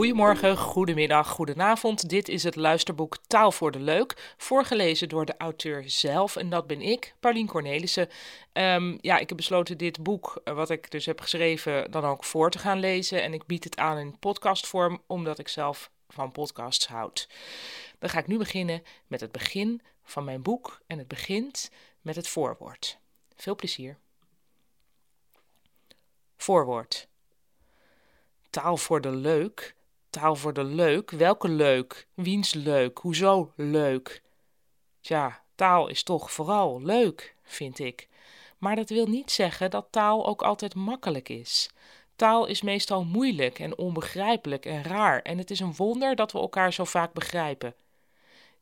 Goedemorgen, goedemiddag, goedenavond. Dit is het luisterboek Taal voor de Leuk, voorgelezen door de auteur zelf. En dat ben ik, Paulien Cornelissen. Um, ja, ik heb besloten dit boek, eh, wat ik dus heb geschreven, dan ook voor te gaan lezen. En ik bied het aan in podcastvorm, omdat ik zelf van podcasts houd. Dan ga ik nu beginnen met het begin van mijn boek. En het begint met het voorwoord. Veel plezier. Voorwoord. Taal voor de leuk Taal voor de leuk? Welke leuk? Wiens leuk? Hoezo leuk? Tja, taal is toch vooral leuk, vind ik. Maar dat wil niet zeggen dat taal ook altijd makkelijk is. Taal is meestal moeilijk en onbegrijpelijk en raar, en het is een wonder dat we elkaar zo vaak begrijpen.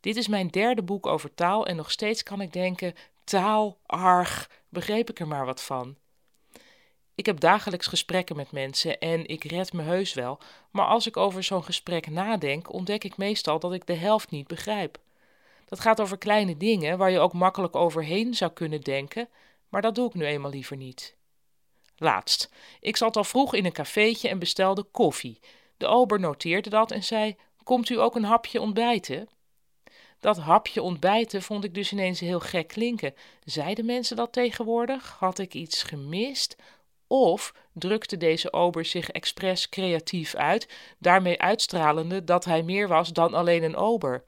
Dit is mijn derde boek over taal en nog steeds kan ik denken: taal, arg, begreep ik er maar wat van. Ik heb dagelijks gesprekken met mensen en ik red me heus wel, maar als ik over zo'n gesprek nadenk, ontdek ik meestal dat ik de helft niet begrijp. Dat gaat over kleine dingen waar je ook makkelijk overheen zou kunnen denken, maar dat doe ik nu eenmaal liever niet. Laatst. Ik zat al vroeg in een cafeetje en bestelde koffie. De ober noteerde dat en zei: Komt u ook een hapje ontbijten? Dat hapje ontbijten vond ik dus ineens heel gek klinken. Zeiden mensen dat tegenwoordig? Had ik iets gemist? Of drukte deze ober zich expres creatief uit, daarmee uitstralende dat hij meer was dan alleen een ober?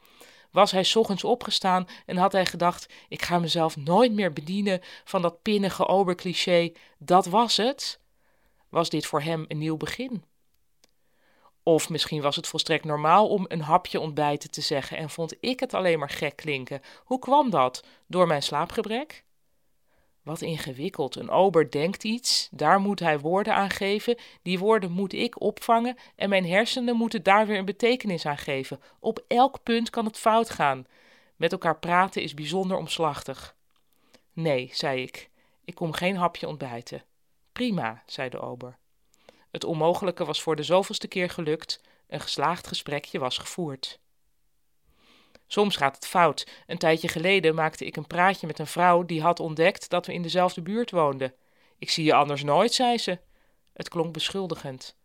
Was hij ochtends opgestaan en had hij gedacht: ik ga mezelf nooit meer bedienen van dat pinnige obercliché, dat was het? Was dit voor hem een nieuw begin? Of misschien was het volstrekt normaal om een hapje ontbijten te zeggen en vond ik het alleen maar gek klinken. Hoe kwam dat? Door mijn slaapgebrek? Wat ingewikkeld. Een ober denkt iets, daar moet hij woorden aan geven, die woorden moet ik opvangen en mijn hersenen moeten daar weer een betekenis aan geven. Op elk punt kan het fout gaan. Met elkaar praten is bijzonder omslachtig. Nee, zei ik, ik kom geen hapje ontbijten. Prima, zei de ober. Het onmogelijke was voor de zoveelste keer gelukt, een geslaagd gesprekje was gevoerd. Soms gaat het fout. Een tijdje geleden maakte ik een praatje met een vrouw die had ontdekt dat we in dezelfde buurt woonden. Ik zie je anders nooit, zei ze. Het klonk beschuldigend.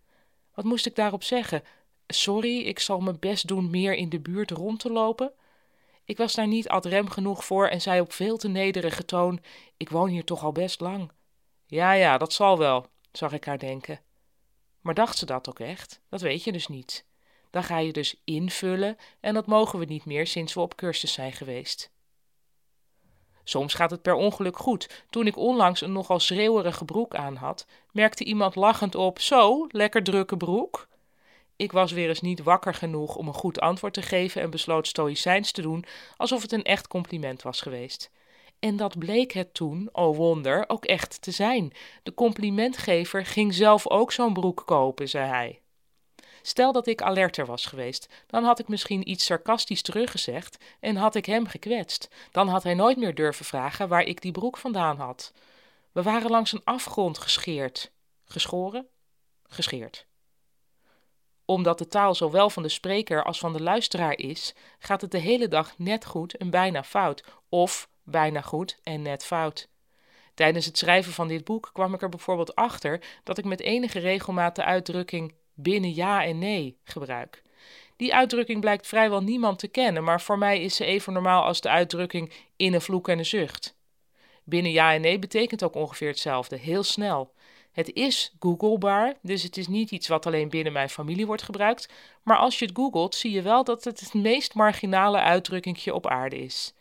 Wat moest ik daarop zeggen? Sorry, ik zal mijn best doen meer in de buurt rond te lopen. Ik was daar niet ad rem genoeg voor en zei op veel te nederige toon: Ik woon hier toch al best lang. Ja, ja, dat zal wel, zag ik haar denken. Maar dacht ze dat ook echt? Dat weet je dus niet. Dan ga je dus invullen en dat mogen we niet meer sinds we op cursus zijn geweest. Soms gaat het per ongeluk goed. Toen ik onlangs een nogal schreeuwerige broek aan had, merkte iemand lachend op: Zo, lekker drukke broek. Ik was weer eens niet wakker genoeg om een goed antwoord te geven en besloot stoïcijns te doen, alsof het een echt compliment was geweest. En dat bleek het toen, o oh wonder, ook echt te zijn. De complimentgever ging zelf ook zo'n broek kopen, zei hij. Stel dat ik alerter was geweest, dan had ik misschien iets sarcastisch teruggezegd en had ik hem gekwetst. Dan had hij nooit meer durven vragen waar ik die broek vandaan had. We waren langs een afgrond gescheerd. Geschoren? Gescheerd. Omdat de taal zowel van de spreker als van de luisteraar is, gaat het de hele dag net goed en bijna fout, of bijna goed en net fout. Tijdens het schrijven van dit boek kwam ik er bijvoorbeeld achter dat ik met enige regelmaat de uitdrukking binnen ja en nee gebruik. Die uitdrukking blijkt vrijwel niemand te kennen, maar voor mij is ze even normaal als de uitdrukking in een vloek en een zucht. Binnen ja en nee betekent ook ongeveer hetzelfde, heel snel. Het is googlebaar, dus het is niet iets wat alleen binnen mijn familie wordt gebruikt, maar als je het googelt zie je wel dat het het meest marginale uitdrukkingje op aarde is.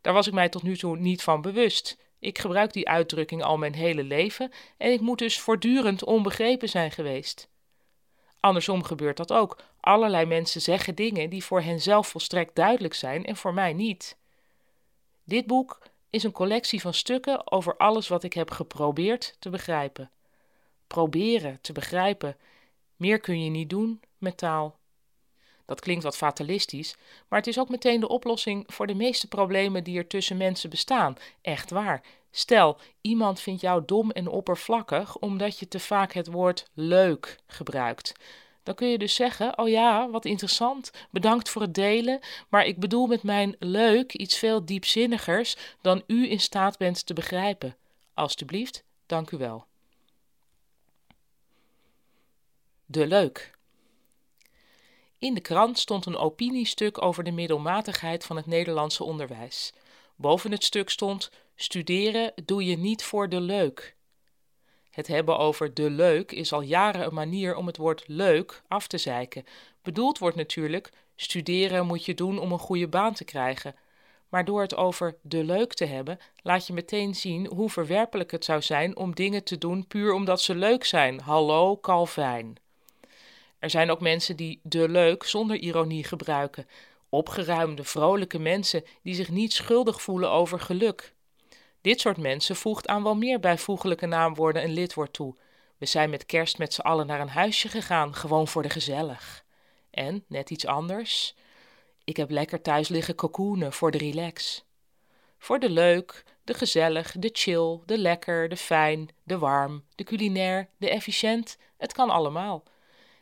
Daar was ik mij tot nu toe niet van bewust. Ik gebruik die uitdrukking al mijn hele leven en ik moet dus voortdurend onbegrepen zijn geweest. Andersom gebeurt dat ook. Allerlei mensen zeggen dingen die voor hen zelf volstrekt duidelijk zijn en voor mij niet. Dit boek is een collectie van stukken over alles wat ik heb geprobeerd te begrijpen. Proberen te begrijpen. Meer kun je niet doen met taal. Dat klinkt wat fatalistisch, maar het is ook meteen de oplossing voor de meeste problemen die er tussen mensen bestaan. Echt waar. Stel, iemand vindt jou dom en oppervlakkig omdat je te vaak het woord leuk gebruikt. Dan kun je dus zeggen: Oh ja, wat interessant, bedankt voor het delen, maar ik bedoel met mijn leuk iets veel diepzinnigers dan u in staat bent te begrijpen. Alsjeblieft, dank u wel. De leuk. In de krant stond een opiniestuk over de middelmatigheid van het Nederlandse onderwijs. Boven het stuk stond: Studeren doe je niet voor de leuk. Het hebben over de leuk is al jaren een manier om het woord leuk af te zeiken. Bedoeld wordt natuurlijk: studeren moet je doen om een goede baan te krijgen. Maar door het over de leuk te hebben, laat je meteen zien hoe verwerpelijk het zou zijn om dingen te doen puur omdat ze leuk zijn. Hallo, Calvijn. Er zijn ook mensen die de leuk zonder ironie gebruiken. Opgeruimde, vrolijke mensen die zich niet schuldig voelen over geluk. Dit soort mensen voegt aan wel meer bijvoeglijke naamwoorden een lidwoord toe. We zijn met kerst met z'n allen naar een huisje gegaan, gewoon voor de gezellig. En, net iets anders, ik heb lekker thuis liggen cocoonen voor de relax. Voor de leuk, de gezellig, de chill, de lekker, de fijn, de warm, de culinair, de efficiënt, het kan allemaal.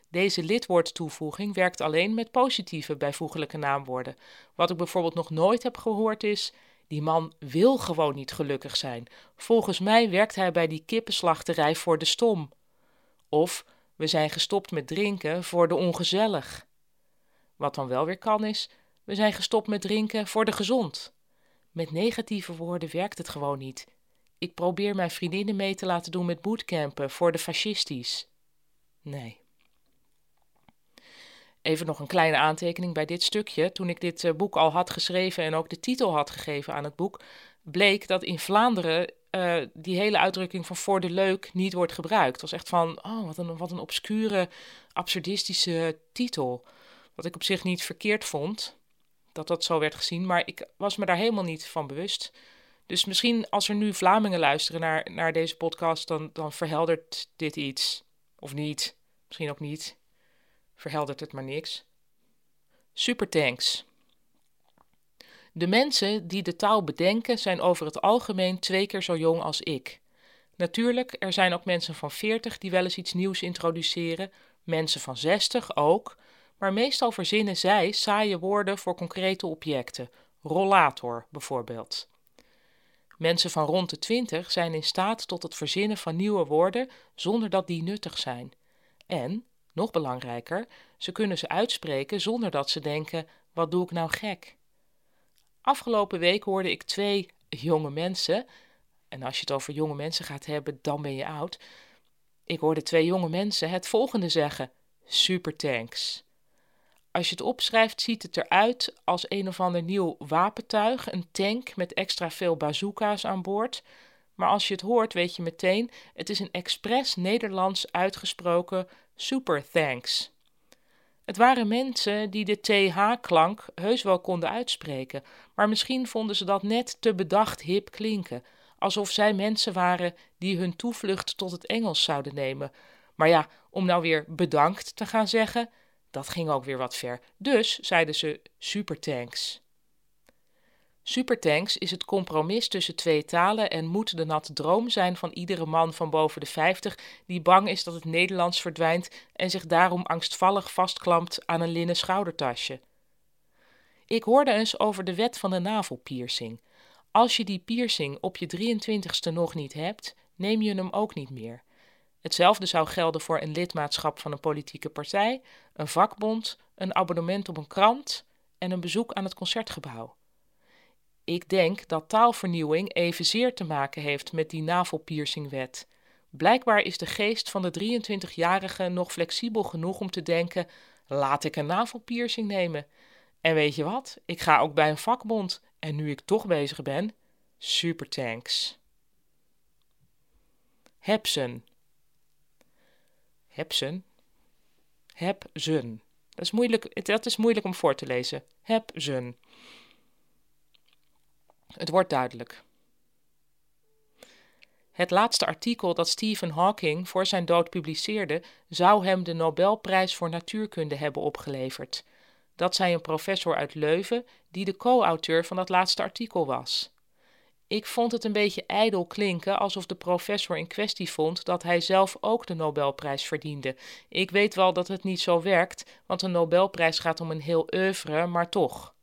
Deze lidwoordtoevoeging werkt alleen met positieve bijvoeglijke naamwoorden. Wat ik bijvoorbeeld nog nooit heb gehoord is: die man wil gewoon niet gelukkig zijn. Volgens mij werkt hij bij die kippenslachterij voor de stom. Of we zijn gestopt met drinken voor de ongezellig. Wat dan wel weer kan is: we zijn gestopt met drinken voor de gezond. Met negatieve woorden werkt het gewoon niet. Ik probeer mijn vriendinnen mee te laten doen met bootcampen voor de fascistisch. Nee. Even nog een kleine aantekening bij dit stukje. Toen ik dit eh, boek al had geschreven en ook de titel had gegeven aan het boek, bleek dat in Vlaanderen uh, die hele uitdrukking van voor de leuk niet wordt gebruikt. Het was echt van, oh, wat een, wat een obscure, absurdistische titel. Wat ik op zich niet verkeerd vond, dat dat zo werd gezien, maar ik was me daar helemaal niet van bewust. Dus misschien als er nu Vlamingen luisteren naar, naar deze podcast, dan, dan verheldert dit iets. Of niet. Misschien ook niet verheldert het maar niks. Supertanks. De mensen die de taal bedenken zijn over het algemeen twee keer zo jong als ik. Natuurlijk, er zijn ook mensen van 40 die wel eens iets nieuws introduceren, mensen van 60 ook, maar meestal verzinnen zij saaie woorden voor concrete objecten, rollator bijvoorbeeld. Mensen van rond de 20 zijn in staat tot het verzinnen van nieuwe woorden zonder dat die nuttig zijn. En nog belangrijker, ze kunnen ze uitspreken zonder dat ze denken: wat doe ik nou gek? Afgelopen week hoorde ik twee jonge mensen, en als je het over jonge mensen gaat hebben, dan ben je oud. Ik hoorde twee jonge mensen het volgende zeggen: Supertanks. Als je het opschrijft, ziet het eruit als een of ander nieuw wapentuig, een tank met extra veel bazooka's aan boord. Maar als je het hoort, weet je meteen: het is een expres Nederlands uitgesproken super thanks. Het waren mensen die de TH-klank heus wel konden uitspreken, maar misschien vonden ze dat net te bedacht hip klinken, alsof zij mensen waren die hun toevlucht tot het Engels zouden nemen. Maar ja, om nou weer bedankt te gaan zeggen, dat ging ook weer wat ver. Dus zeiden ze supertanks. Supertanks is het compromis tussen twee talen en moet de natte droom zijn van iedere man van boven de 50 die bang is dat het Nederlands verdwijnt en zich daarom angstvallig vastklampt aan een linnen schoudertasje. Ik hoorde eens over de wet van de navelpiercing. Als je die piercing op je 23ste nog niet hebt, neem je hem ook niet meer. Hetzelfde zou gelden voor een lidmaatschap van een politieke partij, een vakbond, een abonnement op een krant en een bezoek aan het concertgebouw. Ik denk dat taalvernieuwing evenzeer te maken heeft met die navelpiercingwet. Blijkbaar is de geest van de 23-jarige nog flexibel genoeg om te denken: laat ik een navelpiercing nemen. En weet je wat? Ik ga ook bij een vakbond. En nu ik toch bezig ben, super thanks. Hebsen. Hebsen. Hebzen. Dat is moeilijk, dat is moeilijk om voor te lezen. Hebzen. Het wordt duidelijk. Het laatste artikel dat Stephen Hawking voor zijn dood publiceerde, zou hem de Nobelprijs voor natuurkunde hebben opgeleverd. Dat zei een professor uit Leuven, die de co-auteur van dat laatste artikel was. Ik vond het een beetje ijdel klinken alsof de professor in kwestie vond dat hij zelf ook de Nobelprijs verdiende. Ik weet wel dat het niet zo werkt, want een Nobelprijs gaat om een heel oeuvre, maar toch.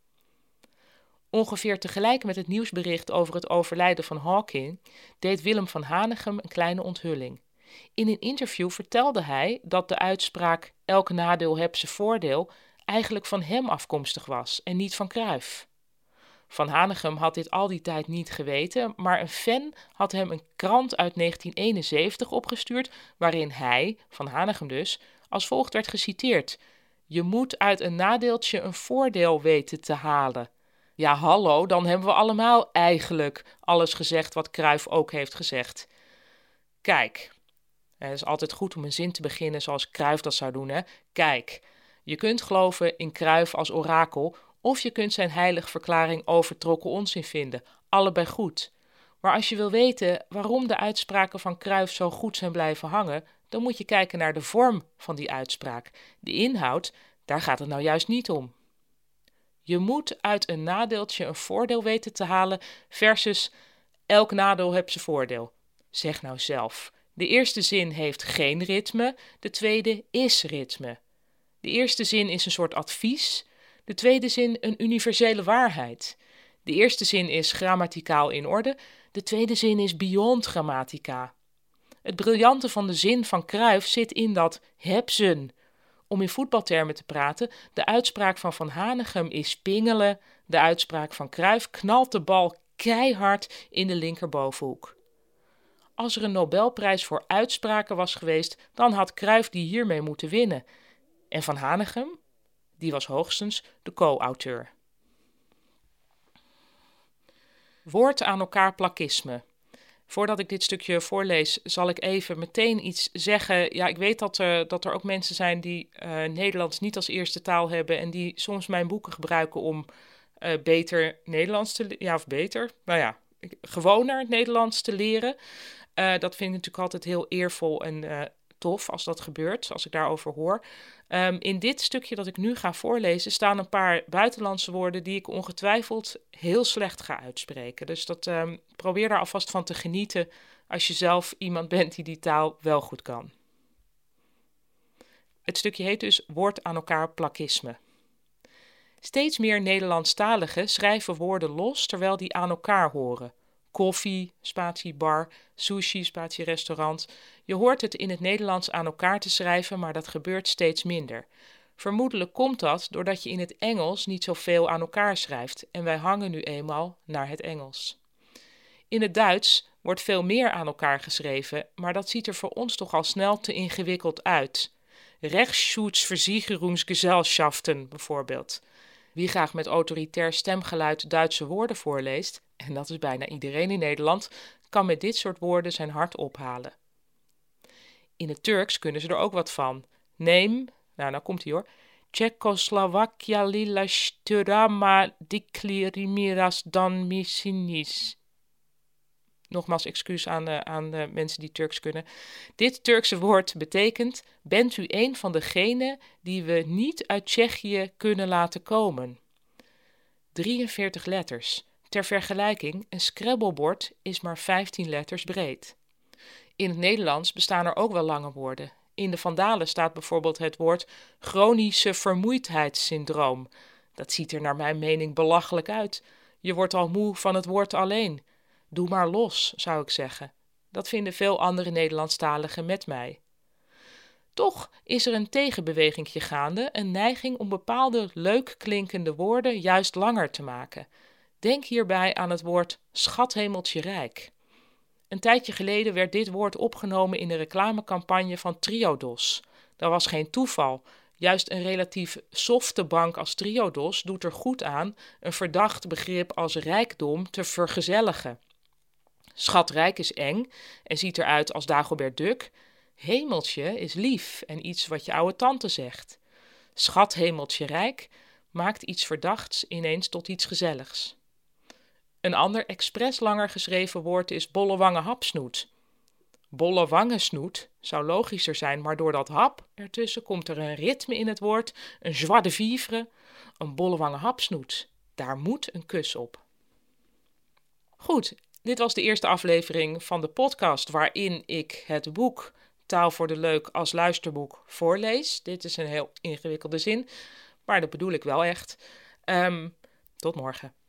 Ongeveer tegelijk met het nieuwsbericht over het overlijden van Hawking deed Willem van Hanegem een kleine onthulling. In een interview vertelde hij dat de uitspraak elk nadeel heb zijn voordeel eigenlijk van hem afkomstig was en niet van Cruijff. Van Hanegem had dit al die tijd niet geweten, maar een fan had hem een krant uit 1971 opgestuurd waarin hij, Van Hanegem dus, als volgt werd geciteerd: Je moet uit een nadeeltje een voordeel weten te halen. Ja, hallo, dan hebben we allemaal eigenlijk alles gezegd wat Kruif ook heeft gezegd. Kijk, het is altijd goed om een zin te beginnen zoals Kruif dat zou doen, hè? Kijk, je kunt geloven in Kruif als orakel, of je kunt zijn heilig verklaring overtrokken onzin vinden. Allebei goed. Maar als je wil weten waarom de uitspraken van Kruif zo goed zijn blijven hangen, dan moet je kijken naar de vorm van die uitspraak. De inhoud, daar gaat het nou juist niet om. Je moet uit een nadeeltje een voordeel weten te halen versus elk nadeel heeft zijn voordeel. Zeg nou zelf. De eerste zin heeft geen ritme, de tweede is ritme. De eerste zin is een soort advies, de tweede zin een universele waarheid. De eerste zin is grammaticaal in orde, de tweede zin is beyond grammatica. Het briljante van de zin van Kruif zit in dat hebsen. Om in voetbaltermen te praten, de uitspraak van Van Hanegem is pingelen, de uitspraak van Kruif knalt de bal keihard in de linkerbovenhoek. Als er een Nobelprijs voor uitspraken was geweest, dan had Kruif die hiermee moeten winnen. En Van Hanegem, die was hoogstens de co-auteur. Woord aan elkaar plakisme. Voordat ik dit stukje voorlees, zal ik even meteen iets zeggen. Ja, ik weet dat er, dat er ook mensen zijn die uh, Nederlands niet als eerste taal hebben en die soms mijn boeken gebruiken om uh, beter Nederlands te ja of beter, nou ja, gewoner Nederlands te leren. Uh, dat vind ik natuurlijk altijd heel eervol en tof als dat gebeurt, als ik daarover hoor. Um, in dit stukje dat ik nu ga voorlezen staan een paar buitenlandse woorden die ik ongetwijfeld heel slecht ga uitspreken. Dus dat, um, probeer daar alvast van te genieten als je zelf iemand bent die die taal wel goed kan. Het stukje heet dus Woord aan elkaar plakisme. Steeds meer Nederlandstaligen schrijven woorden los terwijl die aan elkaar horen koffie, spatie bar, sushi, spatie restaurant. Je hoort het in het Nederlands aan elkaar te schrijven, maar dat gebeurt steeds minder. Vermoedelijk komt dat doordat je in het Engels niet zoveel aan elkaar schrijft en wij hangen nu eenmaal naar het Engels. In het Duits wordt veel meer aan elkaar geschreven, maar dat ziet er voor ons toch al snel te ingewikkeld uit. Rechtsschutzversicherungsgesellschaften bijvoorbeeld. Wie graag met autoritair stemgeluid Duitse woorden voorleest, en dat is bijna iedereen in Nederland, kan met dit soort woorden zijn hart ophalen. In het Turks kunnen ze er ook wat van. Neem, nou, nou komt hij hoor. Czechoslovakia lila sturama diklirimiras dan misinis. Nogmaals excuus aan, de, aan de mensen die Turks kunnen. Dit Turkse woord betekent: Bent u een van degenen die we niet uit Tsjechië kunnen laten komen? 43 letters. Ter vergelijking, een scrabblebord is maar 15 letters breed. In het Nederlands bestaan er ook wel lange woorden. In de Vandalen staat bijvoorbeeld het woord chronische vermoeidheidssyndroom. Dat ziet er naar mijn mening belachelijk uit. Je wordt al moe van het woord alleen. Doe maar los, zou ik zeggen. Dat vinden veel andere Nederlandstaligen met mij. Toch is er een tegenbewegingje gaande, een neiging om bepaalde leuk klinkende woorden juist langer te maken. Denk hierbij aan het woord schathemeltje rijk. Een tijdje geleden werd dit woord opgenomen in de reclamecampagne van Triodos. Dat was geen toeval. Juist een relatief softe bank als Triodos doet er goed aan een verdacht begrip als rijkdom te vergezelligen. Schatrijk is eng en ziet eruit als Dagobert Duck. Hemeltje is lief en iets wat je oude tante zegt. Schathemeltje rijk maakt iets verdachts ineens tot iets gezelligs. Een ander expres langer geschreven woord is bollewangen hapsnoet. Bollewangensnoet zou logischer zijn, maar door dat hap ertussen komt er een ritme in het woord, een joie de vivre, een bollewangen hapsnoet. Daar moet een kus op. Goed, dit was de eerste aflevering van de podcast waarin ik het boek Taal voor de Leuk als luisterboek voorlees. Dit is een heel ingewikkelde zin, maar dat bedoel ik wel echt. Um, tot morgen.